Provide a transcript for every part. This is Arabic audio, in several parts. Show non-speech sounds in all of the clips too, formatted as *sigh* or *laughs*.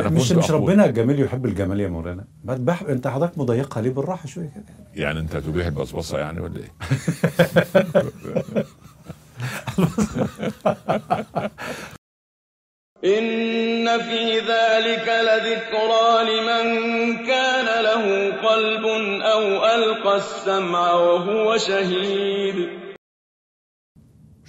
أنا مش مش أقول- ربنا الجميل يحب الجمال يا مولانا. ما تبح... أنت حضرتك مضيقها ليه بالراحة شوية كده؟ يعني أنت تبيح البصبصة يعني ولا إيه؟ *laughs* إن في ذلك لذكرى لمن كان له قلب أو ألقى السمع وهو شهيد.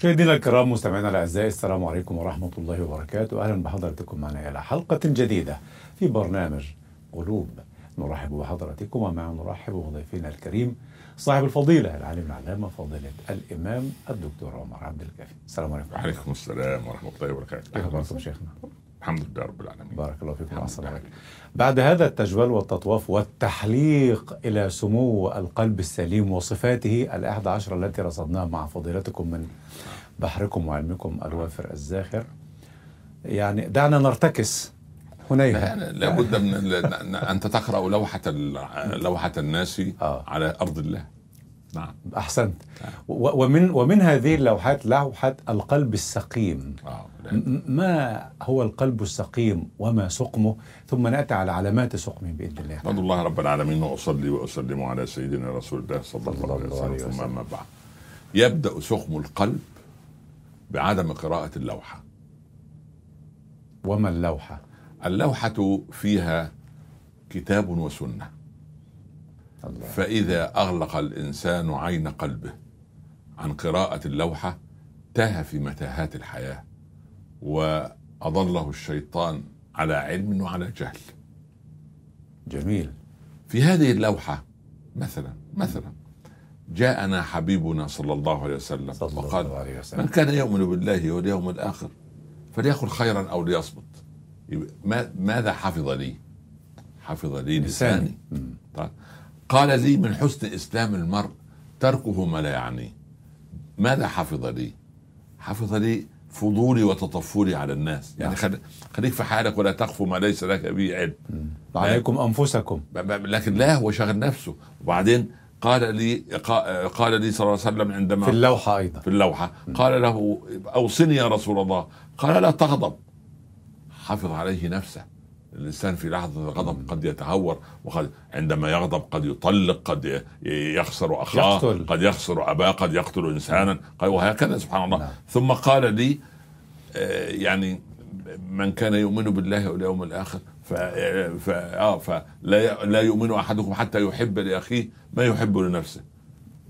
مشاهدينا الكرام مستمعينا الأعزاء؟ السلام عليكم ورحمة الله وبركاته. أهلا بحضراتكم معنا إلى حلقة جديدة في برنامج قلوب. نرحب بحضراتكم ومع نرحب بضيفنا الكريم صاحب الفضيلة العالم العلامة فضيلة الإمام الدكتور عمر عبد الكافي. السلام عليكم. وعليكم السلام ورحمة الله وبركاته. كيف حالكم شيخنا؟ الحمد لله رب العالمين. بارك الله فيكم لله. عليك بعد هذا التجوال والتطواف والتحليق إلى سمو القلب السليم وصفاته الأحد عشر التي رصدناها مع فضيلتكم من بحركم وعلمكم الوافر الزاخر. يعني دعنا نرتكس هنيها لا- لابد من تقرا لوحة ال- لوحة الناس آه. على أرض الله. نعم. أحسنت. و- ومن ومن هذه اللوحات لوحة القلب السقيم. ما هو القلب السقيم وما سقمه؟ ثم نأتي على علامات سقمه بإذن الله. احمد الله رب العالمين واصلي وأسلم على سيدنا رسول الله صلى الله عليه وسلم. ثم. أما بعد. يبدأ سخم القلب بعدم قراءة اللوحة. وما اللوحة؟ اللوحة فيها كتاب وسنة. الله. فإذا أغلق الإنسان عين قلبه عن قراءة اللوحة تاه في متاهات الحياة وأضله الشيطان على علم وعلى جهل. جميل. في هذه اللوحة مثلا مثلا جاءنا حبيبنا صلى الله عليه وسلم صلى وقال الله عليه من وسلم كان يؤمن بالله واليوم الآخر فليقل خيرا أو ليصمت؟ ماذا حفظ لي؟ حفظ لي لساني. مم. قال لي من حسن إسلام المرء تركه ما لا يعنيه. ماذا حفظ لي؟ حفظ لي فضولي وتطفلي على الناس. يعني نعم. خل... خليك في حالك ولا تخف ما ليس لك به علم. عليكم ب- لكن لا هو شغل نفسه. وبعدين قال لي قا- قال لي صلى الله عليه وسلم عندما في اللوحة أيضا. في اللوحة. قال له أوصني يا رسول الله. قال لا تغضب. حافظ عليه نفسه. الإنسان في لحظة الغضب قد يتهور وقد عندما يغضب قد يطلق قد يخسر أخاه يقتل. قد يخسر أباه قد يقتل إنسانا. قال وهكذا سبحان الله. نعم. ثم قال لي آه، يعني من كان يؤمن بالله واليوم الآخر ف ف آه فلا لا يؤمن أحدكم حتى يحب لأخيه ما يحب لنفسه.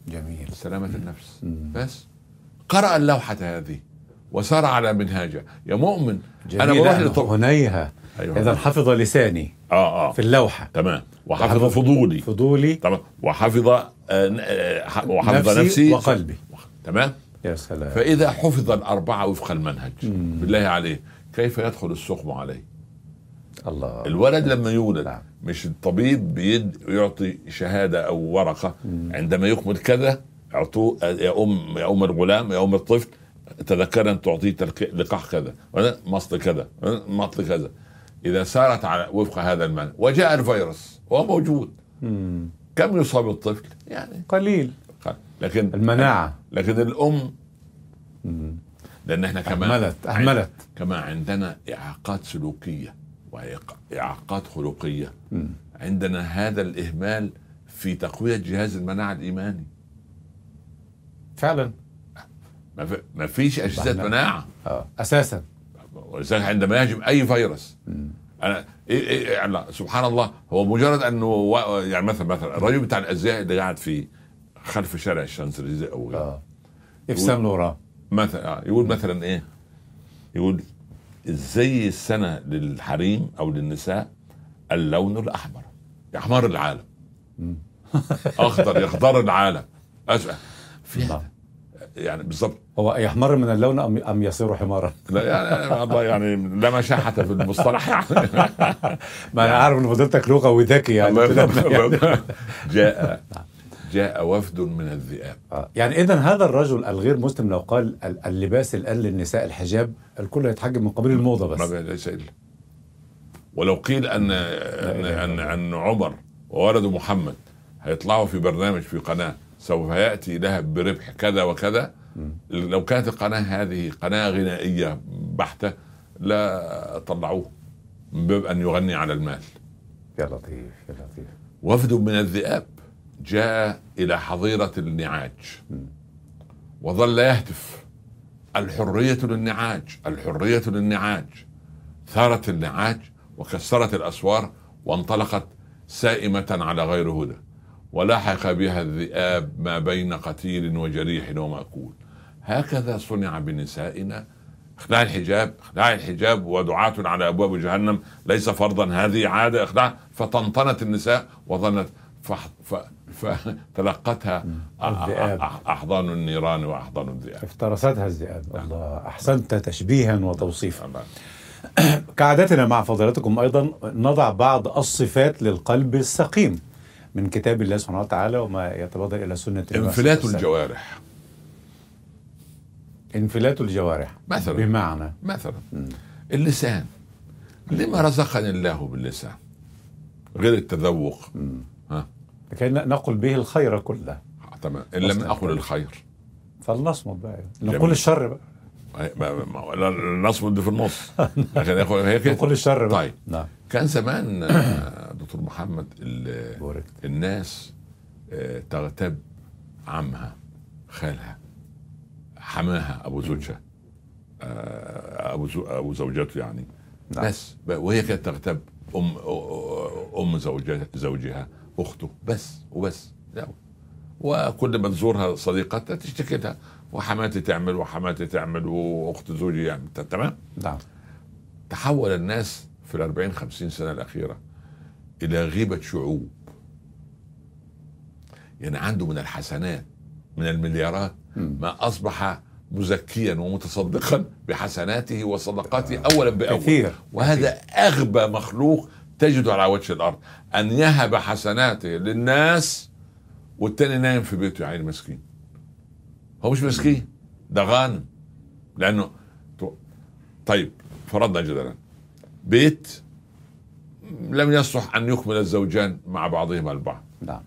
جميل. سلامة النفس. مم. بس. قرأ اللوحة هذه وسار على منهاجه يا مؤمن جميل. أنا بروح لطب هنيها. أيوة. إذا حفظ لساني آه آه. في اللوحة. تمام. وحفظ فضولي. فضولي. تمام. وحفظ آه آه، وحفظ نفسي, نفسي, وقلبي. تمام. يا سلام. فإذا حفظ الأربعة وفق المنهج مم. بالله عليه كيف يدخل السقم عليه؟ الله. الولد لما يولد نعم. مش الطبيب بيد يعطي شهادة أو ورقة؟ عندما يكمل كذا اعطوه يا أم يا أم الغلام يا أم الطفل تذكر أن تعطيه لقاح كذا مصل كذا مطل كذا. إذا سارت على وفق هذا المنهج وجاء الفيروس وهو موجود مم. كم يصاب الطفل؟ يعني قليل قل. لكن المناعة لكن الأم مم. لأن إحنا كمان أهملت أهملت كما عندنا إعاقات سلوكية واعاقات خلقية مم. عندنا هذا الإهمال في تقوية جهاز المناعة الإيماني فعلا ما في- ما فيش أجهزة. مناعة آه. أساسا ولذلك عندما يهجم أي فيروس. أنا إيه إيه يعني سبحان الله هو مجرد أنه و- يعني مثلا مثلا الرجل بتاع الازياء اللي قاعد في خلف شارع الشانزليزيه أو غيره آه. إفسام لوران مثلا آه، يقول مثلا إيه؟ يقول الزي السنة للحريم أو للنساء اللون الأحمر يحمر العالم. *laughs* أخضر يخضر العالم أسأل. في نعم. هذا. يعني بالضبط. هو يحمر من اللون أم أم يصير حمارا؟ لا يعني الله يعني لا مشاحة في المصطلح. يعني *laughs* ما أنا عارف إن فضيلتك لغوي ذكي يعني. *laughs* يعني. جاء جاء وفد من الذئاب. آه. يعني إذا هذا الرجل الغير مسلم لو قال ال- اللباس الآن للنساء الحجاب الكل يتحجب من قبيل الموضة ما بس ليس إلا. ولو قيل أن أن ان, أن عمر وولده محمد هيطلعوا في برنامج في قناة. سوف يأتي لها بربح كذا وكذا. لو كانت القناة هذه قناة غنائية بحتة لا طلعوه من باب أن يغني على المال. يا لطيف يا لطيف. وفد من الذئاب جاء إلى حظيرة النعاج. وظل يهتف. الحرية للنعاج الحرية للنعاج. ثارت النعاج وكسرت الأسوار وانطلقت سائمة على غير هدى. ولحق بها الذئاب ما بين قتيل وجريح ومأكول. هكذا صنع بنسائنا. اخلاع الحجاب اخلاع الحجاب ودعاة على أبواب جهنم. ليس فرضا هذه عادة. اخلاع فطنطنت النساء وظنت فح- ف- فتلقتها أحضان النيران وأحضان الذئاب. افترستها الذئاب. الله أحسنت تشبيها وتوصيفا. الله. كعادتنا مع فضيلتكم أيضا نضع بعض الصفات للقلب السقيم. من كتاب الله سبحانه وتعالى وما يتبادر إلى سنة انفلات الجوارح. انفلات الجوارح. مثلا. بمعنى. مثلا. اللسان. لما رزقني الله باللسان؟ غير التذوق. ها؟ لكي نقل به الخير كله. تمام. إن لم أقل. الخير. فلنصمت بقى. نقول الشر بقى. ما- لا- نصمد في النص. *laughs* عشان ياخد هي كده. نقول الشر بقى. طيب. نعم. كان زمان آه، دكتور محمد الناس آه، تغتاب عمها خالها حماها أبو زوجها. آه، أبو أبو زوجته يعني. نعم. بس وهي كانت تغتاب ام أم زوجها زوجها أخته. بس وبس. لا. وكل ما تزورها صديقتها تشتكي لها. وحماتي تعمل وحماتي تعمل وأخت زوجي يعمل. تمام؟ نعم. تحول الناس في الأربعين خمسين سنة الأخيرة إلى غيبة شعوب. يعني عنده من الحسنات من المليارات. ما أصبح مزكيا ومتصدقا بحسناته وصدقاته أولا بأول. كثير وهذا أغبى مخلوق تجده على وجه الأرض. أن يهب حسناته للناس والتاني نايم في بيته يا عيني مسكين. هو مش مسكين. ده غانم. لأنه طيب فرضنا جدلا بيت لم يصلح أن يكمل الزوجان مع بعضهما البعض. نعم.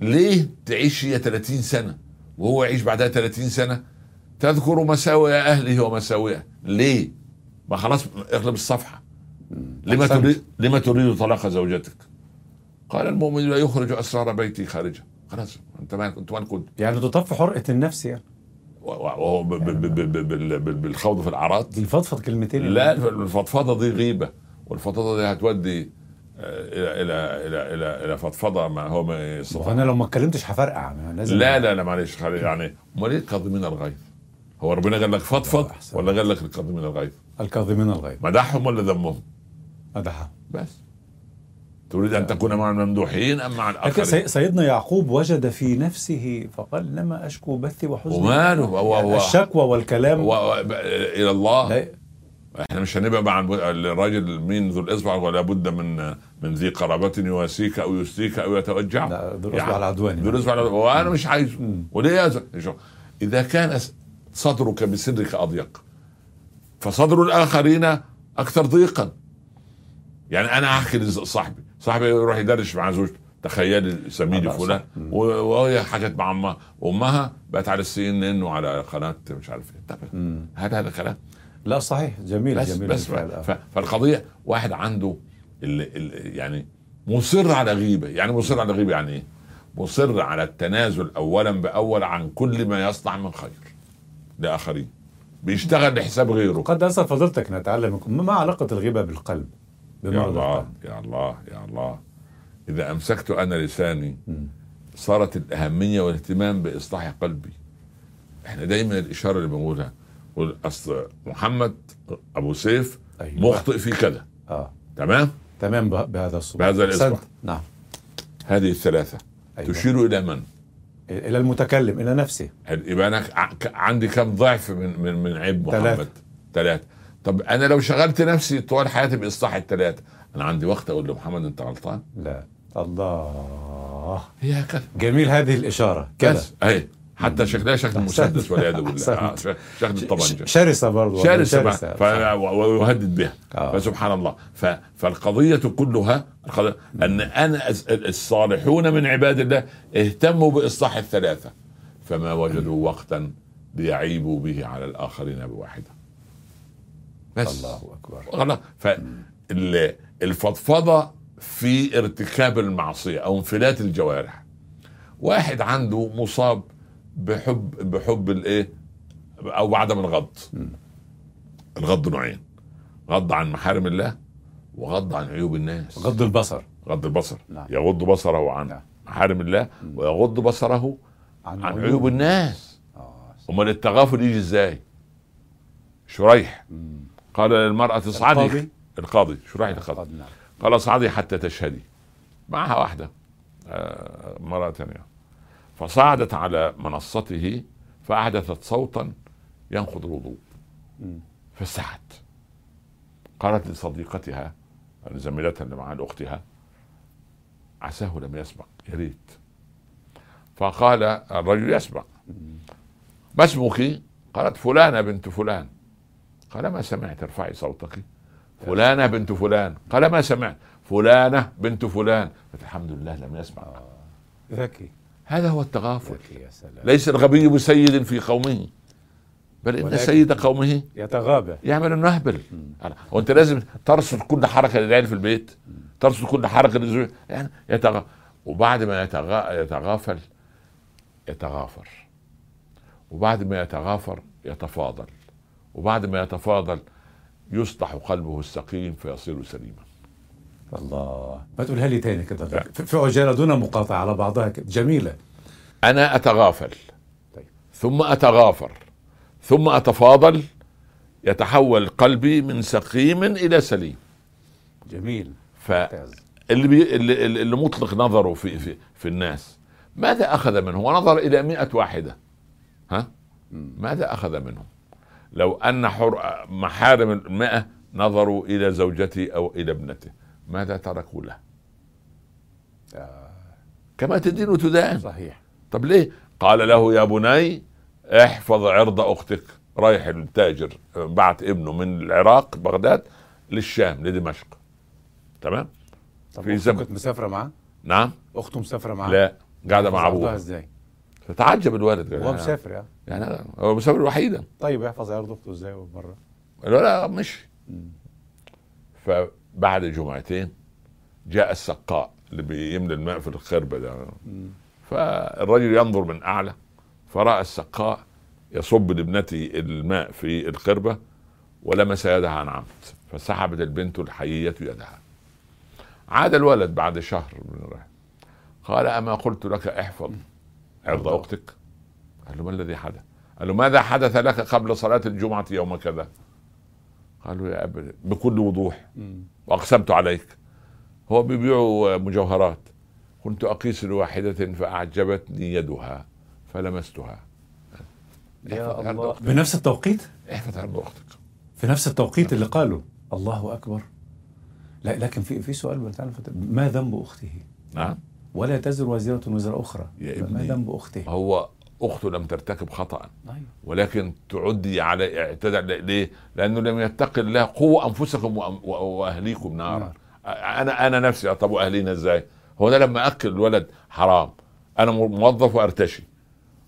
ليه تعيش هي 30 سنة وهو يعيش بعدها 30 سنة؟ تذكر مساوئ أهله ومساوئه. ليه؟ ما خلاص اغلب الصفحة. لما. تريد لما تريد طلاق زوجتك؟ قال المؤمن لا يخرج أسرار بيتي خارجه خلاص انت مالك انت مالك كنت يعني تطفي حرقة النفس يعني وهو بالخوض في الأعراض بيفضفض كلمتين لا الفضفضة دي غيبة والفضفضة دي هتودي آه، إلى إلى إلى إلى إلى فضفضة ما هو ما يستطيع فانا لو ما اتكلمتش هفرقع ما لازم لا لا لا معلش خلي يعني أمال إيه الكاظمين الغيظ؟ هو ربنا قال لك فضفض. ولا قال لك الكاظمين الغيظ؟ الكاظمين الغيظ مدحهم ولا ذمهم؟ مدحها بس تريد أن تكون مع الممدوحين أم مع لكن الآخرين؟ سي- سيدنا يعقوب وجد في نفسه فقال لما أشكو بثي وحزني وماله هو يعني هو الشكوى والكلام و- و- ب- إلى الله لا إحنا مش هنبقى مع الراجل مين ذو الإصبع ولا بد من من ذي قرابة يواسيك أو يسليك أو يتوجع لا، ذو الإصبع العدواني. ذو الإصبع العدواني. وأنا مش عايزه. وليه إذا كان صدرك بصدرك أضيق فصدر الآخرين أكثر ضيقا يعني أنا أحكي لصاحبي صاحبي يروح يدردش مع زوجته تخيلي زميلي آه، لا، فلان. وهي حكت مع أمها. وامها بقت على السي إن إن وعلى قناة مش عارف إيه. طب. هذا هذا كلام لا صحيح. جميل بس جميل بس. ف- فالقضية واحد عنده ال ال يعني مصر على غيبة. يعني مصر على غيبة يعني إيه؟ مصر على التنازل اولا بأول عن كل ما يصنع من خير لآخرين. بيشتغل لحساب غيره. قد اسال فضيلتك نتعلم ما علاقة الغيبة بالقلب؟ يا الله القلب يا الله يا الله إذا أمسكت أنا لساني. صارت الأهمية والاهتمام بإصلاح قلبي إحنا دايما الإشارة اللي بنقولها نقول أصل محمد أبو سيف أيوة. مخطئ في كذا آه تمام تمام به- بهذا الصوت بهذا الإصبع. نعم هذه الثلاثة أيوة. تشير إلى من؟ إلى المتكلم إلى نفسه يبقى ك- عندي كم ضعف من من من عيب محمد؟ ثلاثة. ثلاثة طب أنا لو شغلت نفسي طوال حياتي بإصلاح الثلاثه أنا عندي وقت أقول لمحمد أنت غلطان؟ لا. الله. هي هكذا جميل هذه الإشارة. كده أهي. حتى شكلها شكل. مسدس والعياذ بالله. آه، شكل الطبنجه شرسة برضو. شرسة. شرسة. ويهدد بها آه. فسبحان الله. ف... فالقضية كلها القضية أن أنا الصالحون من عباد الله اهتموا بإصلاح الثلاثة. فما وجدوا وقتا ليعيبوا به على الآخرين بواحدة. بس. الله أكبر. خلاص. ف ال- الفضفضه في ارتكاب المعصية أو انفلات الجوارح. واحد عنده مصاب بحب بحب الإيه؟ أو بعدم الغض. الغض نوعين. غض عن محارم الله وغض عن عيوب الناس. غض البصر. غض البصر. نعم. يغض بصره عن نعم. محارم الله ويغض بصره عن عيوب الناس. آه. أمال التغافل يجي إزاي؟ شريح. مم. قال للمرأة اصعدي القاضي؟ القاضي. شريح القاضي قد نعم. قال اصعدي حتى تشهدي. معها واحدة آه، مرأة ثانية. فصعدت على منصته فأحدثت صوتا ينقض الوضوء. فاستحت قالت لصديقتها زميلتها اللي معها لأختها عساه لم يسمع يا ريت. فقال الرجل يسمع ما اسمك؟ قالت فلانة بنت فلان. قال ما سمعت ارفعي صوتك. فلانة بنت فلان. قال ما سمعت. فلانة بنت فلان. الحمد لله لم يسمع. ذكي. هذا هو التغافل. ذكي يا سلام. ليس الغبي بسيد في قومه. بل ولكن- سيد قومه يتغابى. يعمل انه اهبل هو انت لازم ترصد كل حركة للعيال في البيت. ترصد كل حركة للزوج. يعني يتغ... وبعد ما يتغ... يتغافل يتغافر. وبعد ما يتغافر يتفاضل. وبعد ما يتفاضل يصلح قلبه السقيم فيصير سليما. الله. ما تقولها لي تاني كده؟ في عجالة دون مقاطعة على بعضها كده جميلة. أنا أتغافل. طيب. ثم أتغافر. ثم أتفاضل. يتحول قلبي من سقيم إلى سليم. جميل. ف اللي بي اللي, اللي مطلق نظره في في في الناس. ماذا أخذ منه؟ ونظر إلى مئة واحدة. ها؟ ماذا أخذ منهم؟ لو أن حر محارم المئة نظروا إلى زوجته أو إلى ابنته ماذا تركوا له؟ آه، كما تدين تدان صحيح طب ليه؟ قال له يا بني احفظ عرض أختك رايح التاجر بعت ابنه من العراق بغداد للشام لدمشق تمام؟ طب في زمن. كنت مسافرة معاه نعم؟ أخته مسافرة معاه لا قاعدة مع أبوها إزاي فتعجب الولد قال هو أنا- مسافر يعني. يعني هو مسافر وحيدا. طيب يحفظ عرض اخته إزاي بره لا مشي. فبعد جمعتين جاء السقاء اللي بيملى الماء في الخربة ده. فالرجل ينظر من أعلى فرأى السقاء يصب لابنته الماء في الخربة ولمس يدها عن عمد فسحبت البنت الحيية يدها. عاد الولد بعد شهر من الرحلة قال أما قلت لك احفظ. عرض أختك قال له ما الذي حدث؟ قال له ماذا حدث لك قبل صلاة الجمعة يوم كذا؟ قالوا يا أبا بكل وضوح. وأقسمت عليك. هو بيبيعوا مجوهرات. كنت أقيس لواحدة فأعجبتني يدها فلمستها. يا الله. بنفس التوقيت؟ احفظ عرض أختك في نفس التوقيت اللي قالوا الله أكبر. لا لكن في في سؤال ما ذنب أخته؟ نعم. ولا تزر وازرة وزر أخرى يا ما ابني. ذنب اخته؟ هو أخته لم ترتكب خطأ أيوة. ولكن تعدي على اعتدى ليه؟ لأنه لم يتق الله قوا أنفسكم وأهليكم نارا أنا أنا نفسي طب وأهلينا إزاي؟ هو أنا لما أكل الولد حرام أنا موظف وأرتشي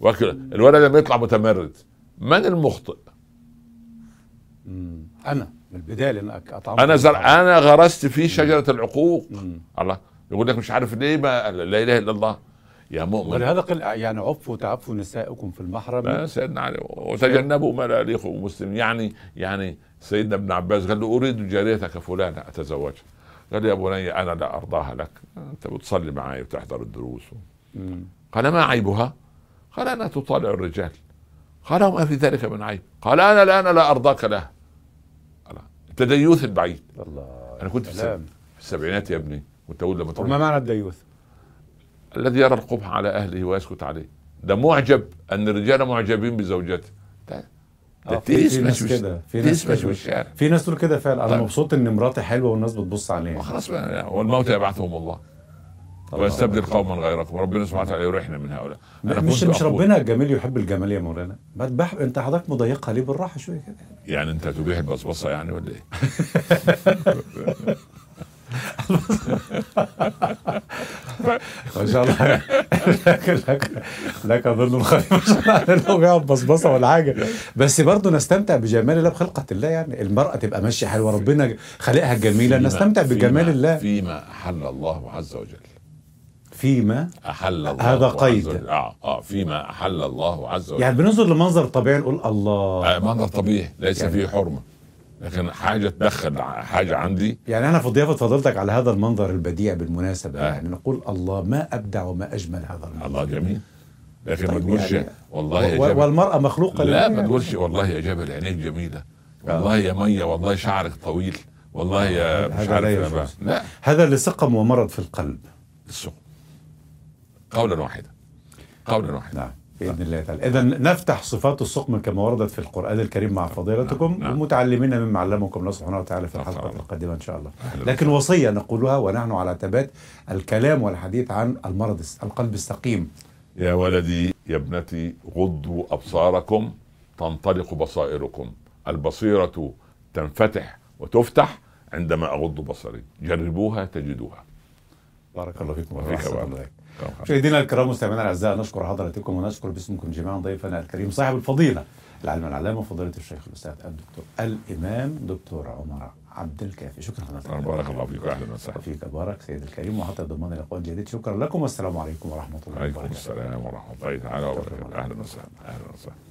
وأكل الولد لما يطلع متمرد من المخطئ؟ مم. أنا من اطعمت أنا زرع أنا غرست فيه شجرة العقوق مم. الله يقول لك مش عارف ليه ما لا إله إلا الله. يا مؤمن. ولهذا قل يعني عفوا تعفوا نسائكم في المحرم. سيدنا علي وتجنبوا ما لا يليق بمسلم يعني يعني سيدنا ابن عباس قال له أريد جاريتك فلانه أتزوجها. قال يا بني أنا لا أرضاها لك. أنت بتصلي معي وتحضر الدروس. قال ما عيبها؟ قال انها تطالع الرجال. قال وما في ذلك من عيب. قال أنا الآن لا أرضاك لها. التديوث البعيد. الله أنا كنت في السب- سلام في السبعينات يا ابني. كنت أقول لما تروح. ما معنى الديوث؟ الذي يرى القبح على أهله ويسكت عليه. ده معجب أن الرجال معجبين بزوجته. ده آه، في- في ناس وش- كده في ناس تسمش كده. والشارع في ناس تقول كده فعلا. أنا طيب. مبسوط إن مراتي حلوة والناس بتبص عليها. خلاص بقى والموت يبعثهم الله. ويستبدل قوما غيركم. ربنا سبحانه وتعالى يريحنا من هؤلاء. مش مش ربنا الجميل يحب الجمال يا مولانا. ما أنت حضرتك مضيقها ليه بالراحة شوية كده؟ يعني أنت تبيح البصبصه يعني ولا إيه؟ *laughs* ما شاء الله لك لك لك اظن ما شاء الله إنه بيقعد بصبصة ولا حاجة. بس برضه نستمتع بجمال الله بخلقة الله يعني. المرأة تبقى ماشية حلوة. ربنا خلقها جميلة. نستمتع بجمال الله. فيما أحل الله عز وجل. فيما أحل الله هذا قيد. آه آه فيما أحل الله عز وجل. يعني بننظر لمنظر طبيعي نقول الله. آه منظر طبيعي. ليس يعني- فيه حرمة. لكن حاجة تدخل حاجة عندي. يعني أنا في ضيافه فضيلتك على هذا المنظر البديع بالمناسبة. آه. يعني نقول الله ما أبدع وما أجمل هذا المنظر. الله جميل. لكن ما طيب تقولش يعني- والله يا جبل. والمرأة مخلوقة لا ما تقولش والله يا جبل عينيك جميلة. والله يا مية والله شعرك طويل. والله يا مش هذا عارف لا. هذا لسقم ومرض في القلب. السوق قولا واحدا. قولا واحدا. نعم. بإذن الله تعالى. اذا نفتح صفات السقم كما وردت في القرآن الكريم مع فضيلتكم نعم، نعم. متعلمين مما علمكم الله سبحانه وتعالى في نعم، الحلقة. القادمة إن شاء الله. لكن وصية نقولها ونحن على ثبات الكلام والحديث عن المرض القلب السقيم. يا ولدي يا ابنتي غضوا أبصاركم تنطلق بصائركم. البصيرة تنفتح وتفتح عندما أغض بصري. جربوها تجدوها. بارك الله فيكم وفيك بارك. الله. مشاهدينا الكرام مستمعينا الأعزاء نشكر حضراتكم ونشكر باسمكم جميعا ضيفنا الكريم صاحب الفضيلة العلم العلامة فضيله الشيخ الأستاذ الدكتور الإمام دكتور عمر عبد الكافي. شكرا حضرتك. بارك الله فيك أهلا وسهلا. وفيك بارك سيد الكريم وحتى ضمان لقاء جديد شكرا لكم والسلام عليكم ورحمة الله وبركاته. السلام ورحمة الله تعالى وبركاته. أهلا وسهلا. أهلا وسهلا.